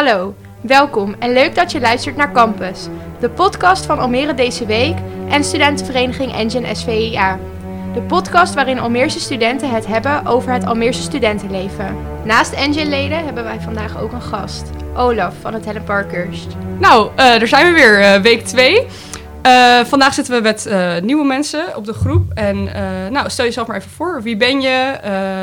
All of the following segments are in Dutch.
Hallo, welkom en leuk dat je luistert naar Campus, de podcast van Almere deze week en studentenvereniging Engine SVIA. De podcast waarin Almeerse studenten het hebben over het Almeerse studentenleven. Naast Engine-leden hebben wij vandaag ook een gast, Olaf van het Helen Parkhurst. Nou, uh, daar zijn we weer, uh, week 2. Uh, vandaag zitten we met uh, nieuwe mensen op de groep. En uh, nou, stel jezelf maar even voor. Wie ben je?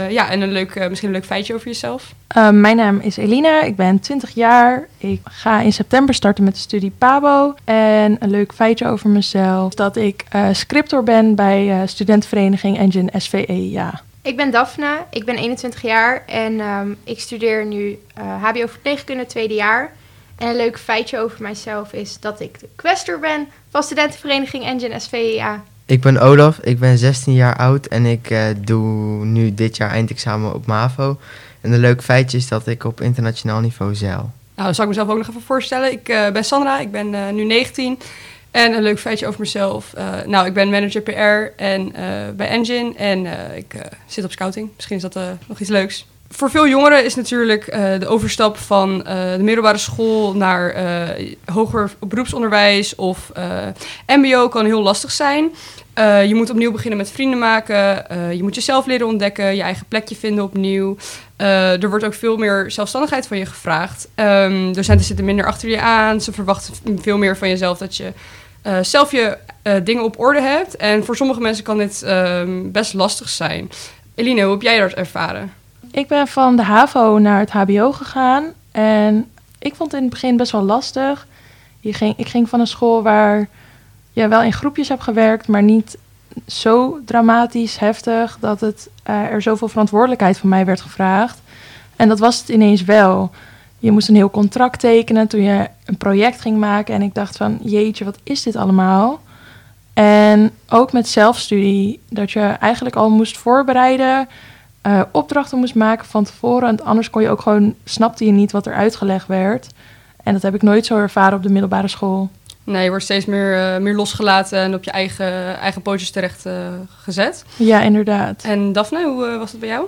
ja, en een leuk, misschien een leuk feitje over jezelf. mijn naam is Eline. Ik ben 20 jaar. Ik ga in september starten met de studie PABO. En een leuk feitje over mezelf is dat ik scriptor ben bij studentenvereniging Engine SVE. Ja. Ik ben Daphne. Ik ben 21 jaar. En um, ik studeer nu HBO verpleegkunde tweede jaar. En een leuk feitje over mijzelf is dat ik de questor ben van studentenvereniging Engine SVIA. Ik ben Olaf, ik ben 16 jaar oud en ik uh, doe nu dit jaar eindexamen op MAVO. En een leuk feitje is dat ik op internationaal niveau zeil. Nou, zal ik mezelf ook nog even voorstellen. Ik uh, ben Sandra, ik ben uh, nu 19. En een leuk feitje over mezelf. nou, ik ben manager PR en, bij Engine en ik zit op scouting. Misschien is dat nog iets leuks voor veel jongeren is natuurlijk uh, de overstap van uh, de middelbare school naar uh, hoger beroepsonderwijs of MBO kan heel lastig zijn. je moet opnieuw beginnen met vrienden maken. je moet jezelf leren ontdekken, je eigen plekje vinden opnieuw. er wordt ook veel meer zelfstandigheid van je gevraagd. Um, docenten zitten minder achter je aan. Ze verwachten veel meer van jezelf dat je zelf je dingen op orde hebt. En voor sommige mensen kan dit um, best lastig zijn. Eline, hoe heb jij dat ervaren? Ik ben van de HAVO naar het HBO gegaan. En ik vond het in het begin best wel lastig. Je ging, ik ging van een school waar je wel in groepjes hebt gewerkt, maar niet zo dramatisch heftig dat het, uh, er zoveel verantwoordelijkheid van mij werd gevraagd. En dat was het ineens wel. Je moest een heel contract tekenen toen je een project ging maken. En ik dacht van, jeetje, wat is dit allemaal? En ook met zelfstudie, dat je eigenlijk al moest voorbereiden uh, opdrachten moest maken van tevoren. En anders kon je ook gewoon, snapte je niet wat er uitgelegd werd. En dat heb ik nooit zo ervaren op de middelbare school. Nee, je wordt steeds meer, uh, meer losgelaten en op je eigen, eigen pootjes terecht uh, gezet. Ja, inderdaad. En Daphne, hoe was het bij jou?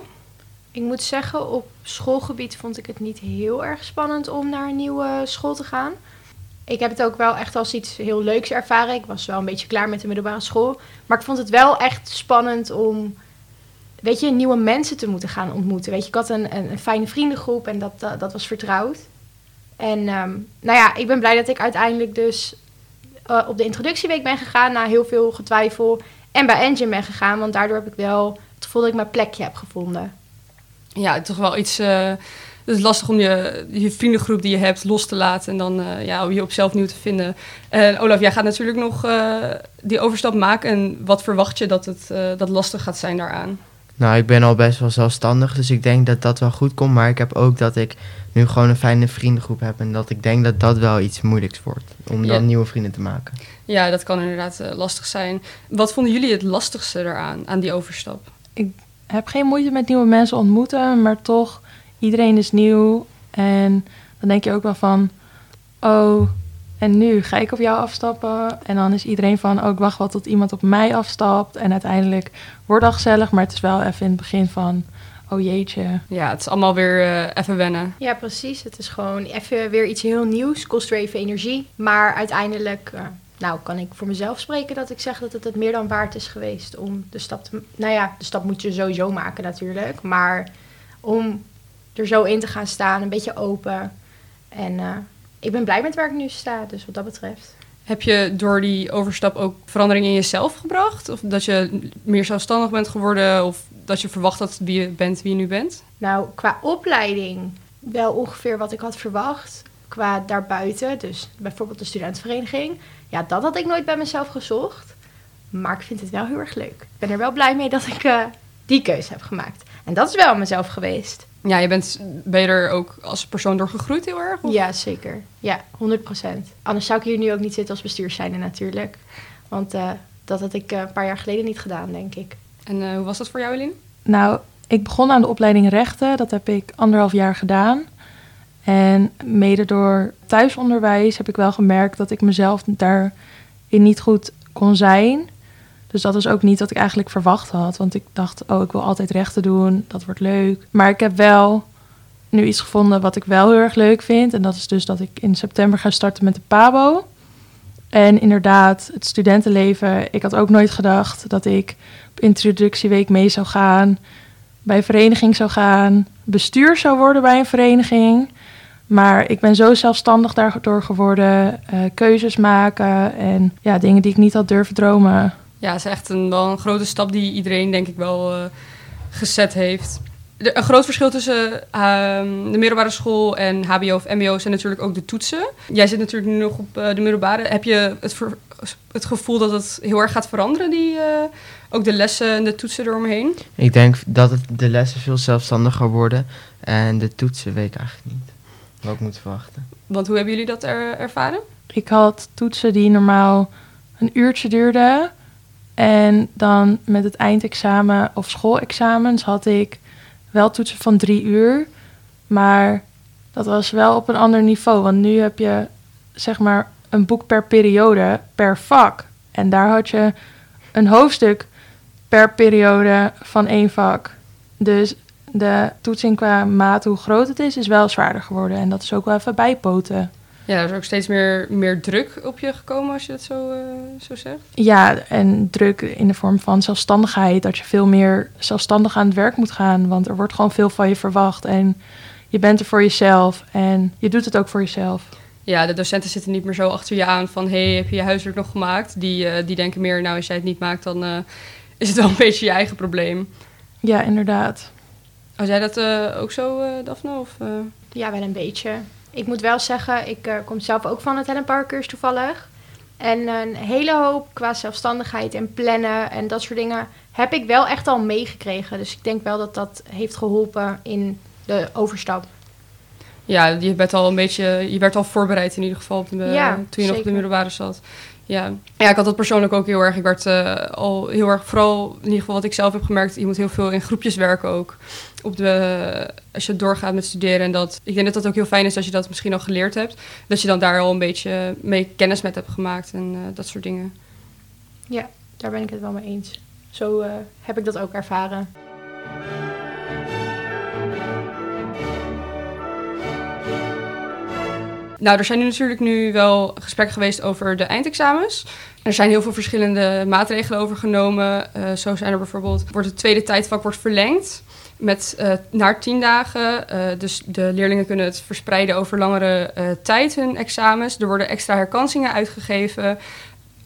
Ik moet zeggen, op schoolgebied vond ik het niet heel erg spannend om naar een nieuwe school te gaan. Ik heb het ook wel echt als iets heel leuks ervaren. Ik was wel een beetje klaar met de middelbare school. Maar ik vond het wel echt spannend om weet je, nieuwe mensen te moeten gaan ontmoeten. Weet je, ik had een, een, een fijne vriendengroep en dat, dat was vertrouwd. En um, nou ja, ik ben blij dat ik uiteindelijk dus uh, op de introductieweek ben gegaan na heel veel getwijfel. En bij Engine ben gegaan, want daardoor heb ik wel het gevoel dat ik mijn plekje heb gevonden. Ja, toch wel iets. Uh, het is lastig om je, je vriendengroep die je hebt los te laten en dan uh, ja, je op zelf nieuw te vinden. En Olaf, jij gaat natuurlijk nog die overstap maken. En wat verwacht je dat het dat lastig gaat zijn daaraan? Nou, ik ben al best wel zelfstandig, dus ik denk dat dat wel goed komt. Maar ik heb ook dat ik nu gewoon een fijne vriendengroep heb. En dat ik denk dat dat wel iets moeilijks wordt. Om dan nieuwe vrienden te maken. Ja, dat kan inderdaad uh, lastig zijn. Wat vonden jullie het lastigste eraan, aan die overstap? Ik heb geen moeite met nieuwe mensen ontmoeten, maar toch, iedereen is nieuw. En dan denk je ook wel van, oh, en nu ga ik op jou afstappen. En dan is iedereen van, ook oh, wacht wel tot iemand op mij afstapt. En uiteindelijk wordt dat gezellig, maar het is wel even in het begin van, oh jeetje. Ja, het is allemaal weer uh, even wennen. Ja, precies. Het is gewoon even weer iets heel nieuws. Kost weer even energie. Maar uiteindelijk, uh, nou kan ik voor mezelf spreken dat ik zeg dat het het meer dan waard is geweest om de stap te... Nou ja, de stap moet je sowieso maken natuurlijk. Maar om er zo in te gaan staan, een beetje open. En... Uh, ik ben blij met waar ik nu sta, dus wat dat betreft. Heb je door die overstap ook verandering in jezelf gebracht? Of dat je meer zelfstandig bent geworden? Of dat je verwacht dat wie je bent wie je nu bent? Nou, qua opleiding wel ongeveer wat ik had verwacht. Qua daarbuiten, dus bijvoorbeeld de studentenvereniging. Ja, dat had ik nooit bij mezelf gezocht. Maar ik vind het wel heel erg leuk. Ik ben er wel blij mee dat ik uh, die keuze heb gemaakt. En dat is wel mezelf geweest. Ja, je bent, ben je er ook als persoon door gegroeid heel erg? Of? Ja, zeker. Ja, 100% Anders zou ik hier nu ook niet zitten als bestuurszijnde natuurlijk. Want uh, dat had ik uh, een paar jaar geleden niet gedaan, denk ik. En uh, hoe was dat voor jou, Eline? Nou, ik begon aan de opleiding rechten. Dat heb ik anderhalf jaar gedaan. En mede door thuisonderwijs heb ik wel gemerkt dat ik mezelf daarin niet goed kon zijn. Dus dat is ook niet wat ik eigenlijk verwacht had. Want ik dacht, oh, ik wil altijd rechten doen. Dat wordt leuk. Maar ik heb wel nu iets gevonden wat ik wel heel erg leuk vind. En dat is dus dat ik in september ga starten met de PABO. En inderdaad, het studentenleven. Ik had ook nooit gedacht dat ik op introductieweek mee zou gaan. Bij een vereniging zou gaan. Bestuur zou worden bij een vereniging. Maar ik ben zo zelfstandig daardoor geworden. eh, keuzes maken en ja, dingen die ik niet had durven dromen. Ja, is echt een, wel een grote stap die iedereen denk ik wel eh, gezet heeft. De- een groot verschil tussen ehm, de middelbare school en HBO of MBO zijn natuurlijk ook de toetsen. Jij zit natuurlijk nu nog op eh, de middelbare. Heb je het, ver- het gevoel dat het heel erg gaat veranderen, die, eh, ook de lessen en de toetsen eromheen? Ik denk dat het de lessen veel zelfstandiger worden. En de toetsen weet ik eigenlijk niet. Wat ik moet verwachten. Want hoe hebben jullie dat er, ervaren? Ik had toetsen die normaal een uurtje duurden. En dan met het eindexamen of schoolexamens had ik wel toetsen van drie uur. Maar dat was wel op een ander niveau. Want nu heb je zeg maar een boek per periode, per vak. En daar had je een hoofdstuk per periode van één vak. Dus de toetsing qua maat, hoe groot het is, is wel zwaarder geworden. En dat is ook wel even bijpoten. Ja, er is ook steeds meer, meer druk op je gekomen als je dat zo, eh, zo zegt. Ja, en druk in de vorm van zelfstandigheid. Dat je veel meer zelfstandig aan het werk moet gaan. Want er wordt gewoon veel van je verwacht. En je bent er voor jezelf. En je doet het ook voor jezelf. Ja, de docenten zitten niet meer zo achter je aan van... hey, heb je je huiswerk nog gemaakt? Die, eh, die denken meer, nou, als jij het niet maakt... dan eh, is het wel een beetje je eigen probleem. Ja, inderdaad. Als jij dat eh, ook zo, eh Daphne? Of, eh? Ja, wel een beetje. Ik moet wel zeggen, ik eh, kom zelf ook van het Helen Parkers toevallig. En een hele hoop qua zelfstandigheid en plannen en dat soort dingen heb ik wel echt al meegekregen. Dus ik denk wel dat dat heeft geholpen in de overstap. Ja, je werd al een beetje... Je werd al voorbereid in ieder geval op de, Ja, toen je nog op de middelbare zat. Ja. ja, ik had dat persoonlijk ook heel erg. Ik werd eh, al heel erg, vooral in ieder geval wat ik zelf heb gemerkt... je moet heel veel in groepjes werken ook. Op de, als je doorgaat met studeren. En dat, ik denk dat dat ook heel fijn is als je dat misschien al geleerd hebt. Dat je dan daar al een beetje mee kennis met hebt gemaakt en eh, dat soort dingen. Daar ben ik het wel mee eens. Zo eh, heb ik dat ook ervaren. Nou, er zijn nu natuurlijk nu wel gesprekken geweest over de eindexamens. Er zijn heel veel verschillende maatregelen over genomen. Eh, zo zijn er bijvoorbeeld, wordt het tweede tijdvak wordt verlengd met, eh, naar tien dagen. Eh, dus de leerlingen kunnen het verspreiden over langere tijd, hun examens. Er worden extra herkansingen uitgegeven.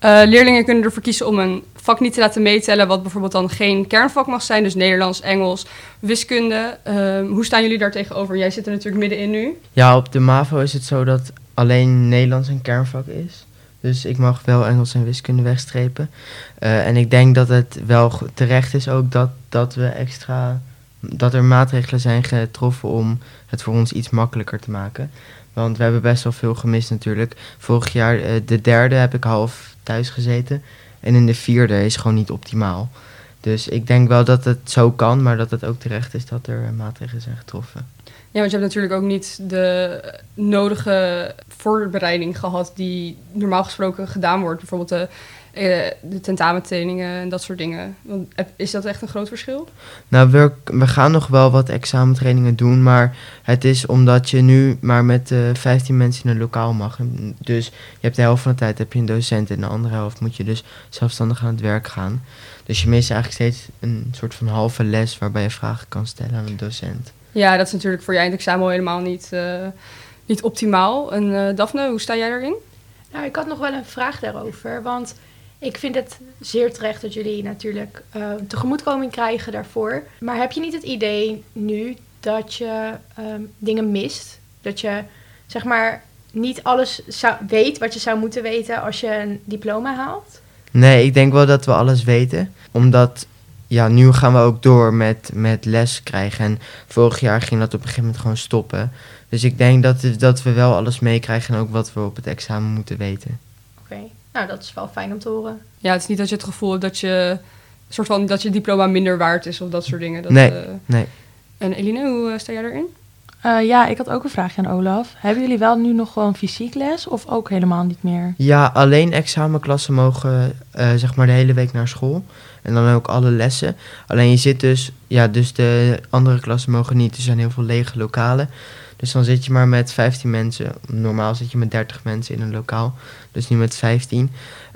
Eh, leerlingen kunnen ervoor kiezen om een vak niet te laten meetellen, wat bijvoorbeeld dan geen kernvak mag zijn. Dus Nederlands, Engels, wiskunde. Ehm, hoe staan jullie daar tegenover? Jij zit er natuurlijk middenin nu. Ja, op de MAVO is het zo dat alleen Nederlands een kernvak is. Dus ik mag wel Engels en wiskunde wegstrepen. Eh, en ik denk dat het wel terecht is ook dat, dat we extra... dat er maatregelen zijn getroffen om het voor ons iets makkelijker te maken. Want we hebben best wel veel gemist natuurlijk. Vorig jaar, eh, de derde, heb ik half thuis gezeten. En in de vierde is gewoon niet optimaal. Dus ik denk wel dat het zo kan, maar dat het ook terecht is dat er eh, maatregelen zijn getroffen. Ja, want je hebt natuurlijk ook niet de nodige voorbereiding gehad die normaal gesproken gedaan wordt. Bijvoorbeeld de, de tentamentrainingen en dat soort dingen. Want, is dat echt een groot verschil? Nou, we, we gaan nog wel wat examentrainingen doen, maar het is omdat je nu maar met eh 15 mensen in een lokaal mag. En Dus je hebt de helft van de tijd heb je een docent en de andere helft moet je dus zelfstandig aan het werk gaan. Dus je mist eigenlijk steeds een soort van halve les waarbij je vragen kan stellen aan een docent. Ja, dat is natuurlijk voor je eindexamen al helemaal niet, eh, niet optimaal. En eh, Daphne, hoe sta jij daarin? Nou, ik had nog wel een vraag daarover. Want ik vind het zeer terecht dat jullie natuurlijk eh, tegemoetkoming krijgen daarvoor. Maar heb je niet het idee nu dat je ehm, dingen mist? Dat je zeg maar niet alles zou, weet wat je zou moeten weten als je een diploma haalt? Nee, ik denk wel dat we alles weten. Omdat, ja, nu gaan we ook door met, met les krijgen. En vorig jaar ging dat op een gegeven moment gewoon stoppen. Dus ik denk dat, dat we wel alles meekrijgen en ook wat we op het examen moeten weten. Nou dat is wel fijn om te horen. Ja, het is niet dat je het gevoel hebt dat je, soort van, dat je diploma minder waard is of dat soort dingen. Dat, Nee, eh, nee. En Eline, hoe eh, sta jij daarin? Eh, ja, ik had ook een vraagje aan Olaf. Hebben jullie wel nu nog gewoon fysiek les of ook helemaal niet meer? Ja, alleen examenklassen mogen eh, zeg maar de hele week naar school. En dan ook alle lessen. Alleen je zit dus, ja, dus de andere klassen mogen niet. Er zijn heel veel lege lokalen. Dus dan zit je maar met 15 mensen. Normaal zit je met 30 mensen in een lokaal. Dus nu met 15.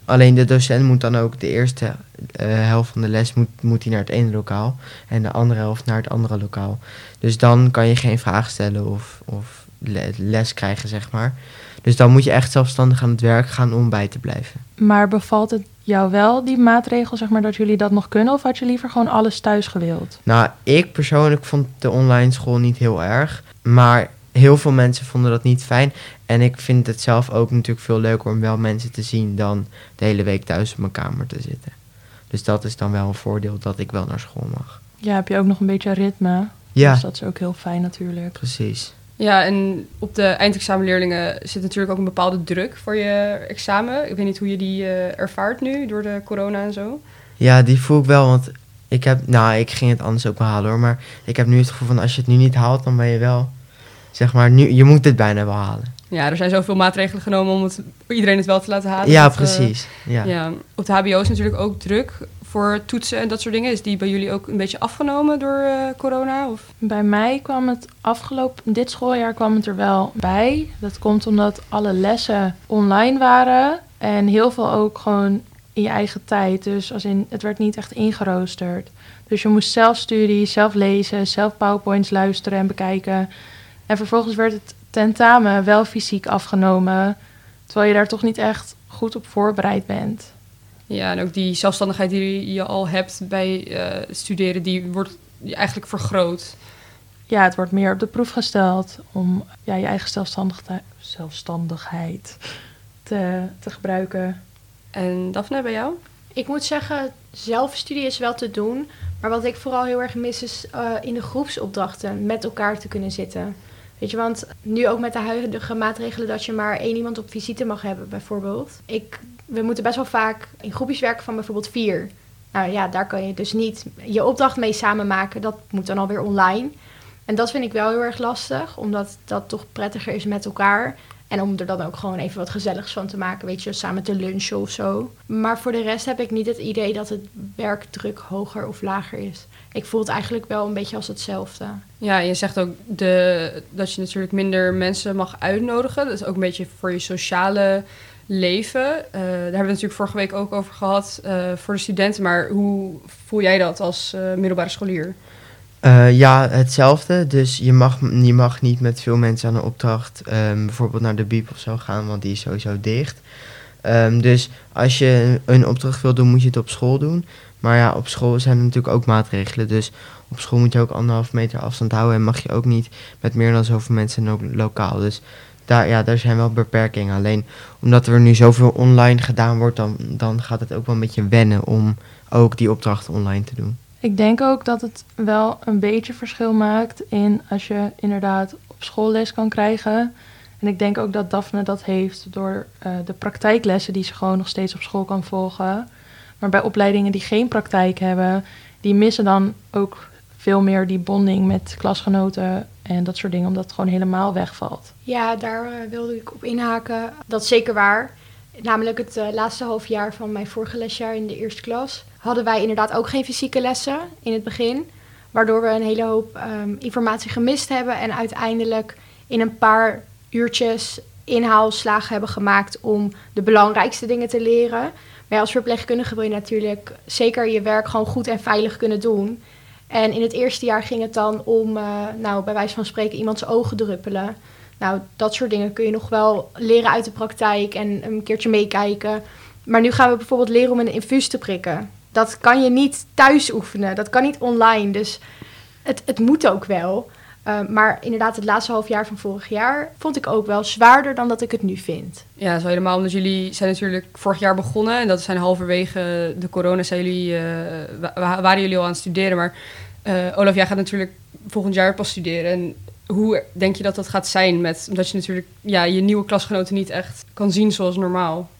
Alleen de docent moet dan ook de eerste eh, helft van de les moet, moet hij naar het ene lokaal. En de andere helft naar het andere lokaal. Dus dan kan je geen vraag stellen of, of le- les krijgen, zeg maar. Dus dan moet je echt zelfstandig aan het werk gaan om bij te blijven. Maar bevalt het jou wel, die maatregel, zeg maar, dat jullie dat nog kunnen? Of had je liever gewoon alles thuis gewild? Nou, ik persoonlijk vond de online school niet heel erg. Maar heel veel mensen vonden dat niet fijn. En ik vind het zelf ook natuurlijk veel leuker om wel mensen te zien dan de hele week thuis op mijn kamer te zitten. Dus dat is dan wel een voordeel dat ik wel naar school mag. Ja, heb je ook nog een beetje ritme. Ja, Dus dat is ook heel fijn natuurlijk. precies. Ja, en op de eindexamenleerlingen zit natuurlijk ook een bepaalde druk voor je examen. Ik weet niet hoe je die eh, ervaart nu door de corona en zo. Ja, die voel ik wel, want ik heb, nou, ik ging het anders ook wel halen hoor. Maar ik heb nu het gevoel van als je het nu niet haalt, dan ben je wel, zeg maar, nu, je moet het bijna wel halen. Ja, er zijn zoveel maatregelen genomen om het, iedereen het wel te laten halen. Ja, Dat, eh, precies. Ja. ja. Op de HBO is natuurlijk ook druk voor toetsen en dat soort dingen. Is die bij jullie ook een beetje afgenomen door eh, corona? Of? Bij mij kwam het afgelopen, dit schooljaar kwam het er wel bij. Dat komt omdat alle lessen online waren. En heel veel ook gewoon in je eigen tijd. Dus als in, het werd niet echt ingeroosterd. Dus je moest zelf studie, zelf lezen, zelf powerpoints luisteren en bekijken. En vervolgens werd het tentamen wel fysiek afgenomen. Terwijl je daar toch niet echt goed op voorbereid bent. Ja, en ook die zelfstandigheid die je al hebt bij eh, studeren, die wordt eigenlijk vergroot. ja, het wordt meer op de proef gesteld om ja, je eigen zelfstandigheid, zelfstandigheid te, te gebruiken. En Daphne, bij jou? Ik moet zeggen, zelfstudie is wel te doen. Maar wat ik vooral heel erg mis is eh, in de groepsopdrachten met elkaar te kunnen zitten. Weet je, want nu ook met de huidige maatregelen dat je maar één iemand op visite mag hebben, bijvoorbeeld. Ik, we moeten best wel vaak in groepjes werken van bijvoorbeeld vier. Nou ja, daar kan je dus niet je opdracht mee samen maken. Dat moet dan alweer online. En dat vind ik wel heel erg lastig, omdat dat toch prettiger is met elkaar. En om er dan ook gewoon even wat gezelligs van te maken, weet je, samen te lunchen of zo. Maar voor de rest heb ik niet het idee dat het werkdruk hoger of lager is. Ik voel het eigenlijk wel een beetje als hetzelfde. Ja, je zegt ook de, dat je natuurlijk minder mensen mag uitnodigen. Dat is ook een beetje voor je sociale leven. Eh, daar hebben we natuurlijk vorige week ook over gehad eh, voor de studenten. Maar hoe voel jij dat als eh, middelbare scholier? Eh, ja, hetzelfde. Dus je mag, je mag niet met veel mensen aan een opdracht ehm, bijvoorbeeld naar de biep of zo gaan, want die is sowieso dicht. Ehm, dus als je een opdracht wil doen, moet je het op school doen. Maar ja, op school zijn er natuurlijk ook maatregelen. Dus op school moet je ook anderhalf meter afstand houden en mag je ook niet met meer dan zoveel mensen een lokaal. Dus daar, ja, daar zijn wel beperkingen. Alleen omdat er nu zoveel online gedaan wordt, dan, dan gaat het ook wel een beetje wennen om ook die opdrachten online te doen. Ik denk ook dat het wel een beetje verschil maakt in als je inderdaad op school les kan krijgen. En ik denk ook dat Daphne dat heeft door eh, de praktijklessen die ze gewoon nog steeds op school kan volgen. Maar bij opleidingen die geen praktijk hebben, die missen dan ook veel meer die bonding met klasgenoten en dat soort dingen, omdat het gewoon helemaal wegvalt. Ja, daar eh, wilde ik op inhaken. Dat is zeker waar. Namelijk het eh, laatste half jaar van mijn vorige lesjaar in de eerste klas hadden wij inderdaad ook geen fysieke lessen in het begin. Waardoor we een hele hoop ehm, informatie gemist hebben en uiteindelijk in een paar uurtjes inhaalslagen hebben gemaakt om de belangrijkste dingen te leren. Maar als verpleegkundige wil je natuurlijk zeker je werk gewoon goed en veilig kunnen doen. En in het eerste jaar ging het dan om, eh, nou, bij wijze van spreken, iemands ogen druppelen. Nou, dat soort dingen kun je nog wel leren uit de praktijk en een keertje meekijken. Maar nu gaan we bijvoorbeeld leren om een infuus te prikken. Dat kan je niet thuis oefenen, dat kan niet online. Dus het, het moet ook wel. Uh, maar inderdaad, het laatste half jaar van vorig jaar vond ik ook wel zwaarder dan dat ik het nu vind. Ja, dat is helemaal omdat jullie zijn natuurlijk vorig jaar begonnen. En dat zijn halverwege de corona jullie, wa waren jullie al aan het studeren. Maar uh, Olaf, jij gaat natuurlijk volgend jaar pas studeren. En hoe denk je dat dat gaat zijn? Met, omdat je natuurlijk ja, je nieuwe klasgenoten niet echt kan zien zoals normaal.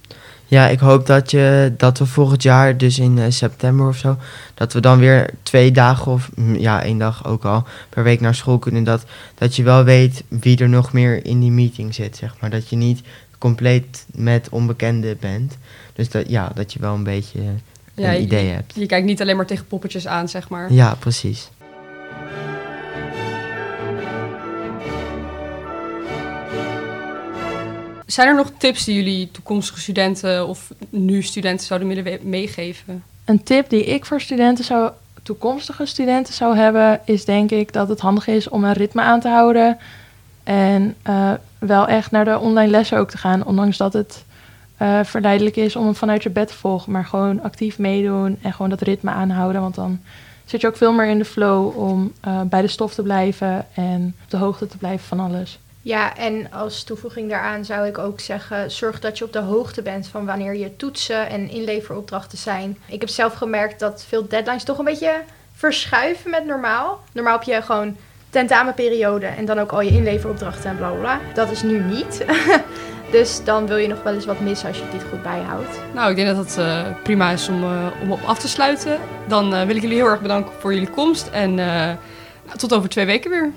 Ja, ik hoop dat, je, dat we volgend jaar, dus in eh, september of zo, dat we dan weer twee dagen of mm, ja, één dag ook al per week naar school kunnen. Dat, dat je wel weet wie er nog meer in die meeting zit, zeg maar. Dat je niet compleet met onbekenden bent. Dus dat, ja, dat je wel een beetje Ja, een je- idee hebt. Je kijkt niet alleen maar tegen poppetjes aan, zeg maar. Ja, precies. Zijn er nog tips die jullie toekomstige studenten of nu studenten zouden willen meegeven? Een tip die ik voor studenten zou, toekomstige studenten zou hebben, is denk ik dat het handig is om een ritme aan te houden. En eh, wel echt naar de online lessen ook te gaan, ondanks dat het eh, verleidelijk is om hem vanuit je bed te volgen. Maar gewoon actief meedoen en gewoon dat ritme aanhouden. Want dan zit je ook veel meer in de flow om eh, bij de stof te blijven en op de hoogte te blijven van alles. Ja, en als toevoeging daaraan zou ik ook zeggen: zorg dat je op de hoogte bent van wanneer je toetsen en inleveropdrachten zijn. Ik heb zelf gemerkt dat veel deadlines toch een beetje verschuiven met normaal. Normaal heb je gewoon tentamenperiode en dan ook al je inleveropdrachten en bla bla. Dat is nu niet. dus dan wil je nog wel eens wat missen als je het niet goed bijhoudt. Nou, ik denk dat het eh, prima is om, eh, om op af te sluiten. Dan eh, wil ik jullie heel erg bedanken voor jullie komst en tot over twee weken weer.